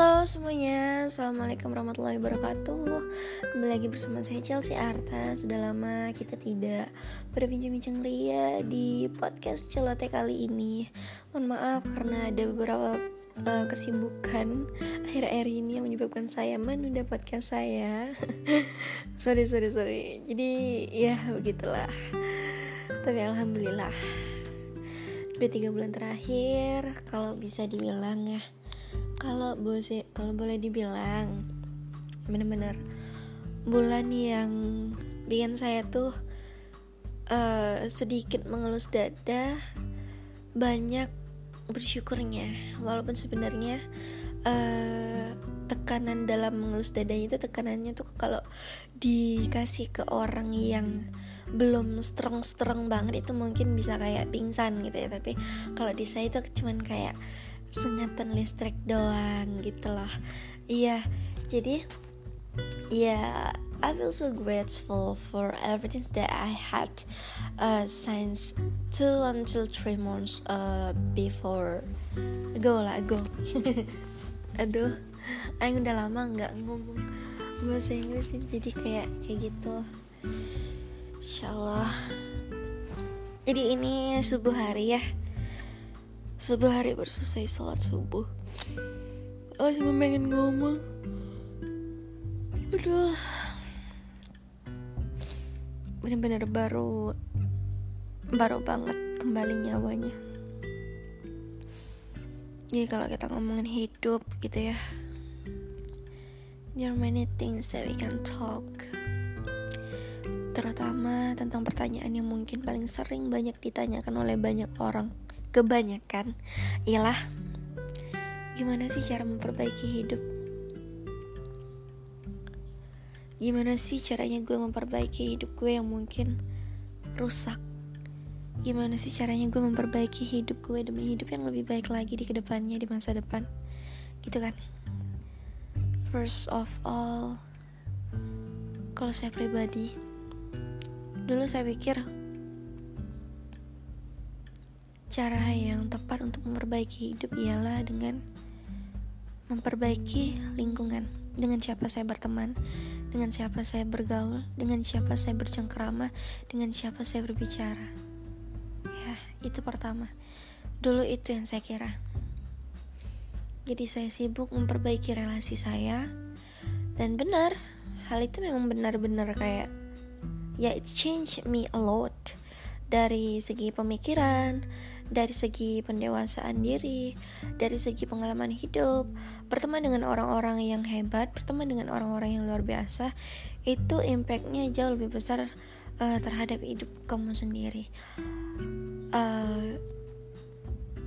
Halo semuanya, Assalamualaikum warahmatullahi wabarakatuh. Kembali lagi bersama saya Chelsea Arta. Sudah lama kita tidak berbincang-bincang ria di podcast celote kali ini. Mohon maaf karena ada beberapa uh, kesibukan akhir-akhir ini yang menyebabkan saya menunda podcast saya. Sorry, sorry, sorry. Jadi ya begitulah. Tapi Alhamdulillah Udah tiga bulan terakhir Kalau bisa dibilang ya kalau boleh kalau boleh dibilang bener-bener bulan yang bikin saya tuh uh, sedikit mengelus dada banyak bersyukurnya. Walaupun sebenarnya uh, tekanan dalam mengelus dadanya itu tekanannya tuh kalau dikasih ke orang yang belum strong strong banget itu mungkin bisa kayak pingsan gitu ya. Tapi kalau di saya itu cuman kayak sengatan listrik doang gitu loh. Iya jadi ya I feel so grateful for everything that I had uh, since two until three months uh, before. Ago lah ago aduh Aing udah lama nggak ngomong bahasa Inggris jadi kayak kayak gitu. Insyaallah jadi ini subuh hari ya Subuh hari baru selesai sholat subuh. Aku cuma pengen ngomong. Aduh. Bener-bener baru Baru banget kembali nyawanya. Jadi kalau kita ngomongin hidup gitu ya. There are many things that we can talk. Terutama tentang pertanyaan yang mungkin paling sering banyak ditanyakan oleh banyak orang kebanyakan. Ialah gimana sih cara memperbaiki hidup? Gimana sih caranya gue memperbaiki hidup gue yang mungkin rusak? Gimana sih caranya gue memperbaiki hidup gue demi hidup yang lebih baik lagi di ke depannya di masa depan? Gitu kan? First of all kalau saya pribadi dulu saya pikir Cara yang tepat untuk memperbaiki hidup ialah dengan memperbaiki lingkungan. Dengan siapa saya berteman, dengan siapa saya bergaul, dengan siapa saya bercengkrama, dengan siapa saya berbicara. Ya, itu pertama. Dulu itu yang saya kira. Jadi saya sibuk memperbaiki relasi saya dan benar, hal itu memang benar-benar kayak ya it changed me a lot dari segi pemikiran, dari segi pendewasaan diri, dari segi pengalaman hidup, berteman dengan orang-orang yang hebat, berteman dengan orang-orang yang luar biasa, itu impactnya jauh lebih besar uh, terhadap hidup kamu sendiri. Uh,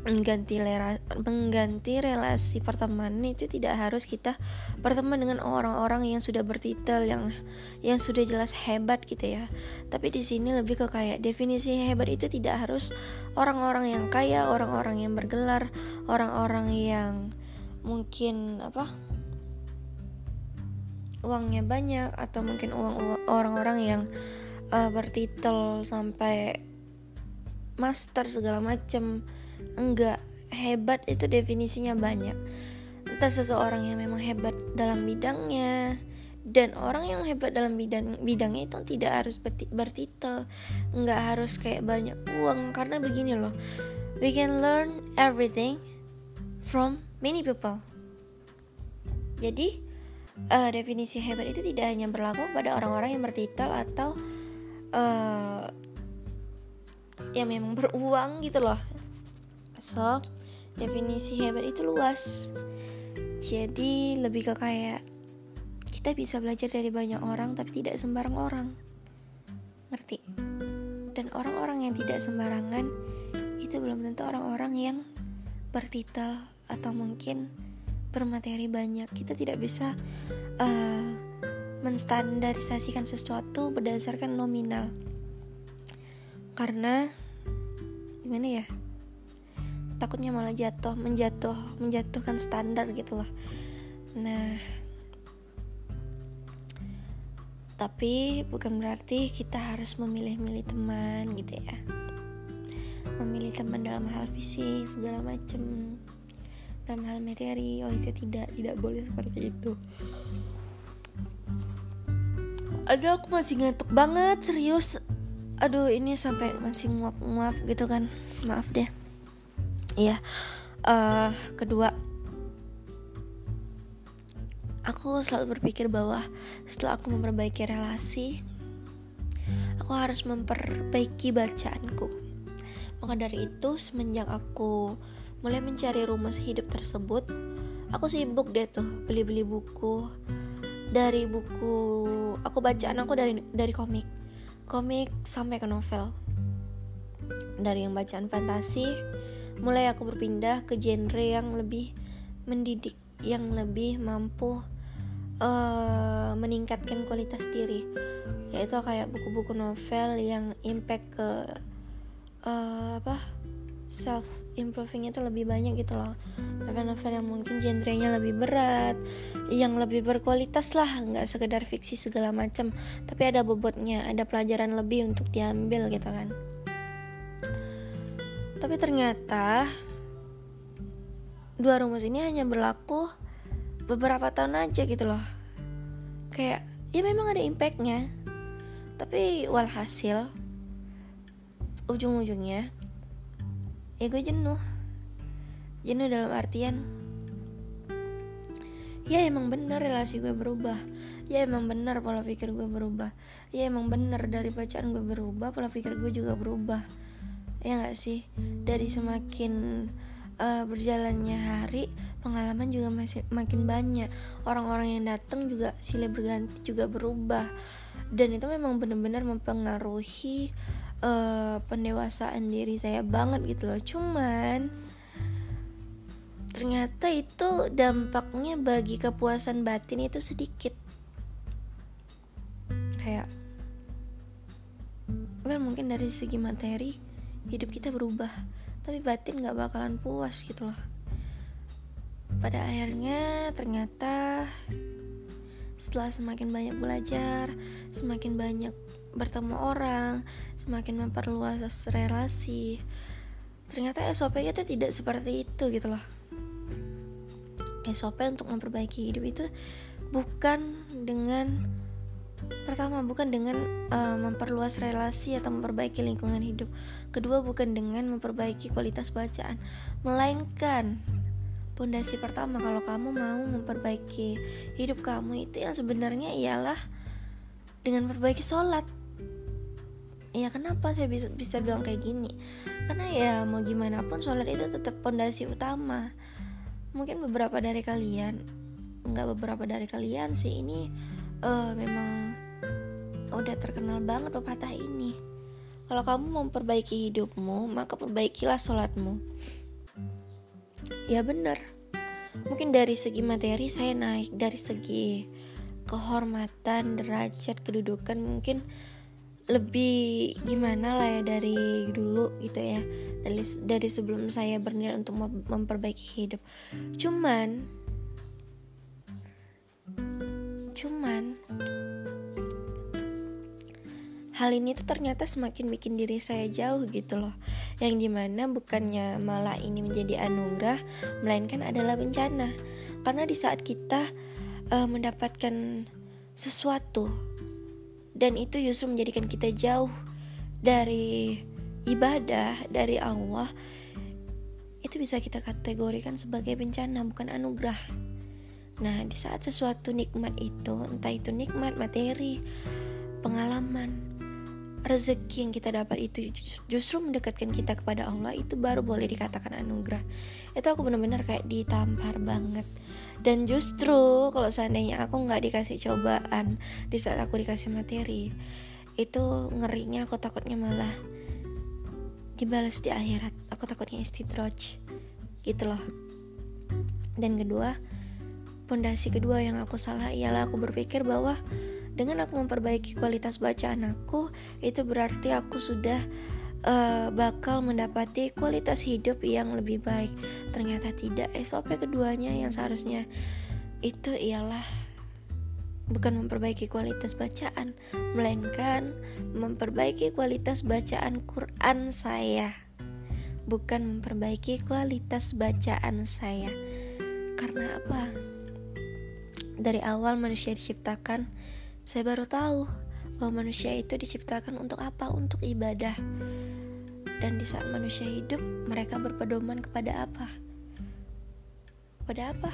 mengganti lera, mengganti relasi pertemanan itu tidak harus kita berteman dengan orang-orang yang sudah bertitel yang yang sudah jelas hebat gitu ya. Tapi di sini lebih ke kayak definisi hebat itu tidak harus orang-orang yang kaya orang-orang yang bergelar orang-orang yang mungkin apa uangnya banyak atau mungkin uang orang-orang yang uh, bertitel sampai master segala macam enggak hebat itu definisinya banyak. Entah seseorang yang memang hebat dalam bidangnya dan orang yang hebat dalam bidang bidangnya itu tidak harus bertitel nggak harus kayak banyak uang. Karena begini loh we can learn everything from many people. Jadi uh, definisi hebat itu tidak hanya berlaku pada orang-orang yang bertitel atau uh, yang memang beruang gitu loh So, definisi hebat itu luas. Jadi lebih ke kayak kita bisa belajar dari banyak orang tapi tidak sembarang orang. Ngerti? Dan orang-orang yang tidak sembarangan itu belum tentu orang-orang yang bertitel atau mungkin bermateri banyak. Kita tidak bisa uh, menstandarisasikan sesuatu berdasarkan nominal. Karena gimana ya? Takutnya malah jatuh menjatuh menjatuhkan standar gitu loh nah tapi bukan berarti kita harus memilih-milih teman gitu ya. Memilih teman dalam hal fisik segala macem. Dalam hal materi oh itu tidak tidak boleh seperti itu. Aduh aku masih ngantuk banget serius. Aduh ini sampai masih nguap-nguap gitu kan. Maaf deh iya. Uh, kedua aku selalu berpikir bahwa setelah aku memperbaiki relasi aku harus memperbaiki bacaanku. Maka dari itu semenjak aku mulai mencari rumah hidup tersebut aku sibuk deh tuh beli-beli buku. Dari buku aku bacaan aku dari dari komik. Komik sampai ke novel. Dari yang bacaan fantasi mulai aku berpindah ke genre yang lebih mendidik yang lebih mampu uh, meningkatkan kualitas diri. Yaitu kayak buku-buku novel yang impact ke uh, apa self improving itu lebih banyak gitu loh. Novel-novel yang mungkin genrenya lebih berat yang lebih berkualitas lah nggak sekedar fiksi segala macam tapi ada bobotnya ada pelajaran lebih untuk diambil gitu kan tapi ternyata dua rumus ini hanya berlaku beberapa tahun aja gitu loh. Kayak ya memang ada impactnya. Tapi walhasil ujung-ujungnya ya gue jenuh. Jenuh dalam artian ya emang bener relasi gue berubah. Ya emang bener pola pikir gue berubah. Ya emang bener dari bacaan gue berubah pola pikir gue juga berubah ya gak sih? Dari semakin uh, berjalannya hari pengalaman juga masih makin banyak. Orang-orang yang datang juga silih berganti juga berubah. Dan itu memang benar-benar mempengaruhi uh, pendewasaan diri saya banget gitu loh. Cuman ternyata itu dampaknya bagi kepuasan batin itu sedikit. Kayak well mungkin dari segi materi hidup kita berubah tapi batin gak bakalan puas gitu loh pada akhirnya ternyata setelah semakin banyak belajar semakin banyak bertemu orang, semakin memperluas relasi. Ternyata SOP-nya itu tidak seperti itu gitu loh. SOP untuk memperbaiki hidup itu bukan dengan pertama bukan dengan uh, memperluas relasi atau memperbaiki lingkungan hidup. Kedua bukan dengan memperbaiki kualitas bacaan, melainkan pondasi pertama kalau kamu mau memperbaiki hidup kamu itu yang sebenarnya ialah dengan memperbaiki sholat. Ya kenapa saya bisa bisa bilang kayak gini? Karena ya mau gimana pun sholat itu tetap pondasi utama. Mungkin beberapa dari kalian nggak beberapa dari kalian sih ini uh, memang udah terkenal banget pepatah ini. Kalau kamu mau memperbaiki hidupmu maka perbaikilah sholatmu. Ya bener mungkin dari segi materi saya naik dari segi kehormatan derajat kedudukan mungkin lebih gimana lah ya dari dulu gitu ya. Dari dari sebelum saya berniat untuk memperbaiki hidup. Cuman cuman hal ini tuh ternyata semakin bikin diri saya jauh gitu loh. Yang di mana bukannya malah ini menjadi anugerah melainkan adalah bencana. Karena di saat kita uh, mendapatkan sesuatu dan itu justru menjadikan kita jauh dari ibadah dari Allah itu bisa kita kategorikan sebagai bencana bukan anugerah. Nah di saat sesuatu nikmat itu entah itu nikmat materi pengalaman rezeki yang kita dapat itu justru mendekatkan kita kepada Allah itu baru boleh dikatakan anugerah. Itu aku benar-benar kayak ditampar banget. Dan justru kalau seandainya aku nggak dikasih cobaan di saat aku dikasih materi itu ngerinya aku takutnya malah dibalas di akhirat. Aku takutnya istidroj gitu loh. Dan kedua pondasi kedua yang aku salah ialah aku berpikir bahwa dengan aku memperbaiki kualitas bacaan aku itu berarti aku sudah uh, bakal mendapati kualitas hidup yang lebih baik ternyata tidak SOP keduanya yang seharusnya itu ialah bukan memperbaiki kualitas bacaan melainkan memperbaiki kualitas bacaan Quran saya bukan memperbaiki kualitas bacaan saya. Karena apa? Dari awal manusia diciptakan, saya baru tahu bahwa manusia itu diciptakan untuk apa? Untuk ibadah. Dan di saat manusia hidup, mereka berpedoman kepada apa? Kepada apa?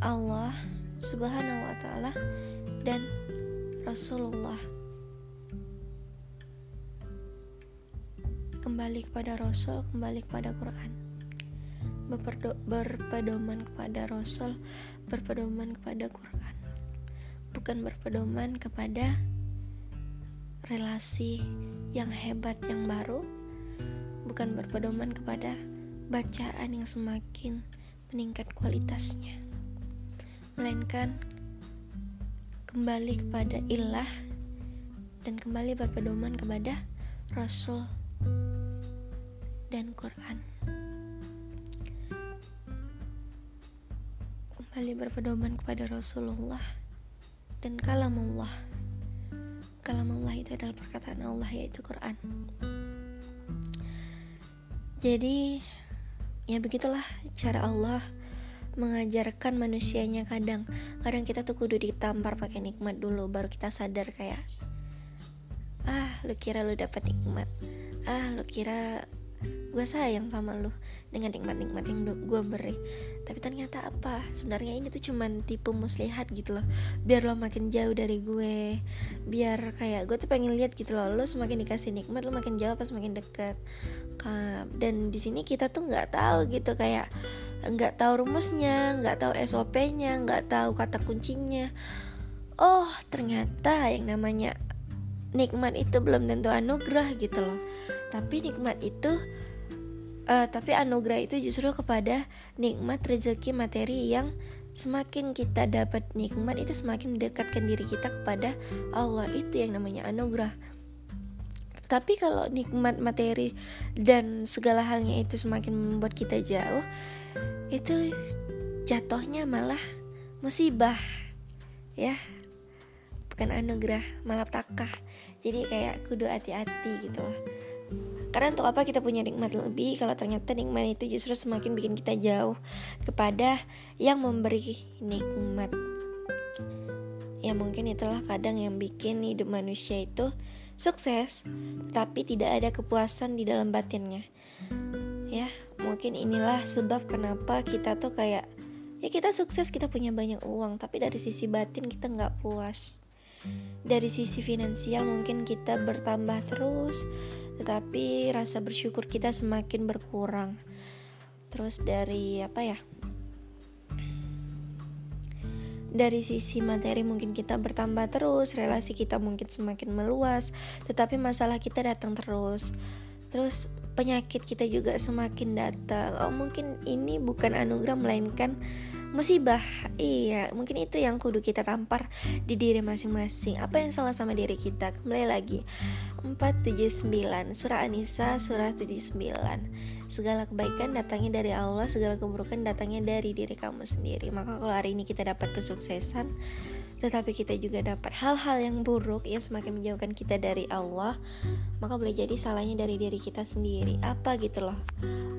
Allah Subhanahu wa taala dan Rasulullah. Kembali kepada Rasul, kembali kepada Quran. berpedoman kepada Rasul, berpedoman kepada Quran. Bukan berpedoman kepada relasi yang hebat yang baru, bukan berpedoman kepada bacaan yang semakin meningkat kualitasnya melainkan kembali kepada ilah dan kembali berpedoman kepada Rasul dan Quran. Kembali berpedoman kepada Rasulullah dan kalamullah. Kalamullah itu adalah perkataan Allah yaitu Quran. Jadi ya begitulah cara Allah mengajarkan manusianya kadang kadang kita tuh kudu ditampar pakai nikmat dulu baru kita sadar kayak ah lu kira lu dapat nikmat ah lu kira gue sayang sama lu dengan nikmat-nikmat yang gue beri. Tapi ternyata apa? Sebenarnya ini tuh cuman tipe muslihat gitu loh. Biar lo makin jauh dari gue. Biar kayak gue tuh pengen lihat gitu loh lo semakin dikasih nikmat lo makin jauh pas semakin deket. Dan di sini kita tuh nggak tahu gitu kayak nggak tahu rumusnya nggak tahu SOP-nya nggak tahu kata kuncinya. Oh ternyata yang namanya nikmat itu belum tentu anugerah gitu loh. Tapi nikmat itu uh, tapi anugerah itu justru kepada nikmat rezeki materi yang semakin kita dapat nikmat itu semakin mendekatkan diri kita kepada Allah. Itu yang namanya anugerah. Tapi kalau nikmat materi dan segala halnya itu semakin membuat kita jauh itu jatuhnya malah musibah ya bukan anugerah malapetaka jadi kayak kudu hati-hati gitu loh karena untuk apa kita punya nikmat lebih kalau ternyata nikmat itu justru semakin bikin kita jauh kepada yang memberi nikmat. Ya mungkin itulah kadang yang bikin hidup manusia itu sukses, tapi tidak ada kepuasan di dalam batinnya. Ya, mungkin inilah sebab kenapa kita tuh kayak ya kita sukses kita punya banyak uang tapi dari sisi batin kita nggak puas dari sisi finansial mungkin kita bertambah terus tetapi rasa bersyukur kita semakin berkurang terus dari apa ya dari sisi materi mungkin kita bertambah terus, relasi kita mungkin semakin meluas, tetapi masalah kita datang terus. Terus penyakit kita juga semakin datang. Oh, mungkin ini bukan anugerah melainkan musibah. Iya mungkin itu yang kudu kita tampar di diri masing-masing. Apa yang salah sama diri kita? Kembali lagi. 479 surah Anisa surah 79 segala kebaikan datangnya dari Allah segala keburukan datangnya dari diri kamu sendiri. Maka kalau hari ini kita dapat kesuksesan tetapi kita juga dapat hal-hal yang buruk yang semakin menjauhkan kita dari Allah maka boleh jadi salahnya dari diri kita sendiri. Apa gitu loh?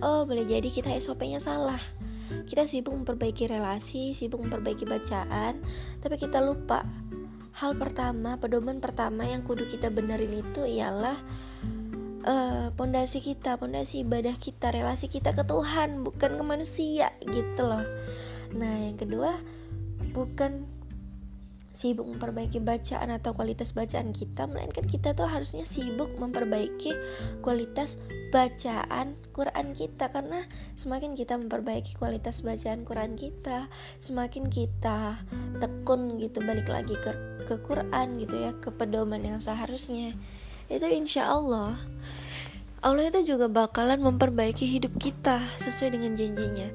Oh boleh jadi kita SOP-nya salah kita sibuk memperbaiki relasi, sibuk memperbaiki bacaan, tapi kita lupa hal pertama, pedoman pertama yang kudu kita benerin itu ialah eh, pondasi uh, kita, pondasi ibadah kita, relasi kita ke Tuhan, bukan ke manusia gitu loh. Nah, yang kedua bukan sibuk memperbaiki bacaan atau kualitas bacaan kita melainkan kita tuh harusnya sibuk memperbaiki kualitas bacaan Quran kita. Karena semakin kita memperbaiki kualitas bacaan Quran kita semakin kita tekun gitu balik lagi ke ke Quran gitu ya ke pedoman yang seharusnya. Itu insya Allah Allah itu juga bakalan memperbaiki hidup kita sesuai dengan janjinya.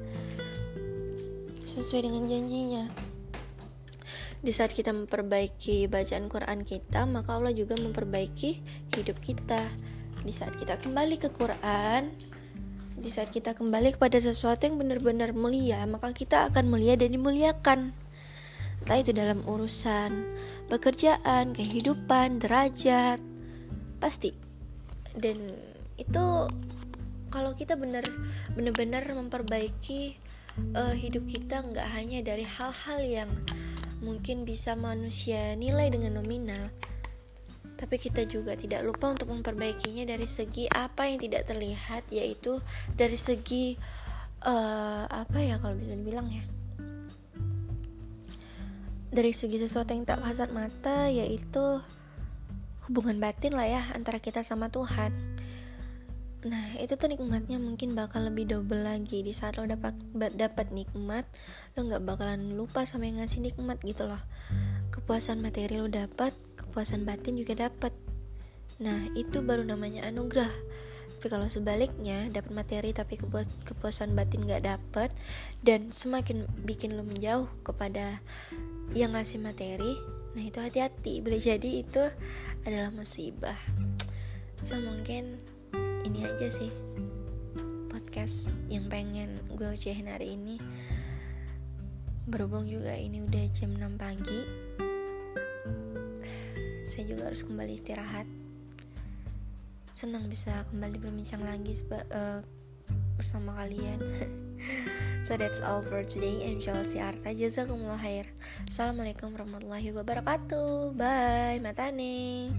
Sesuai dengan janjinya di saat kita memperbaiki bacaan Quran kita, maka Allah juga memperbaiki hidup kita. Di saat kita kembali ke Quran, di saat kita kembali kepada sesuatu yang benar-benar mulia, maka kita akan mulia dan dimuliakan. Entah itu dalam urusan pekerjaan, kehidupan, derajat, pasti. Dan itu kalau kita benar benar-benar memperbaiki uh, hidup kita nggak hanya dari hal-hal yang mungkin bisa manusia nilai dengan nominal. Tapi kita juga tidak lupa untuk memperbaikinya dari segi apa yang tidak terlihat yaitu dari segi uh, apa ya kalau bisa dibilang ya? Dari segi sesuatu yang tak kasat mata yaitu hubungan batin lah ya antara kita sama Tuhan Nah itu tuh nikmatnya mungkin bakal lebih double lagi. Di saat lo dapat dapat nikmat lo nggak bakalan lupa sama yang ngasih nikmat gitu loh. Kepuasan materi lo dapat kepuasan batin juga dapat. Nah itu baru namanya anugerah. Tapi kalau sebaliknya dapat materi tapi kepuasan batin nggak dapat dan semakin bikin lo menjauh kepada yang ngasih materi nah itu hati-hati. Boleh jadi itu adalah musibah. So mungkin aja sih. Podcast yang pengen gue ucahin hari ini. Berhubung juga ini udah jam 6 pagi saya juga harus kembali istirahat. Senang bisa kembali berbincang lagi uh, bersama kalian. So that's all for today. I'm Chelsea Arta jazakumullah khair. Assalamualaikum warahmatullahi wabarakatuh. Bye matane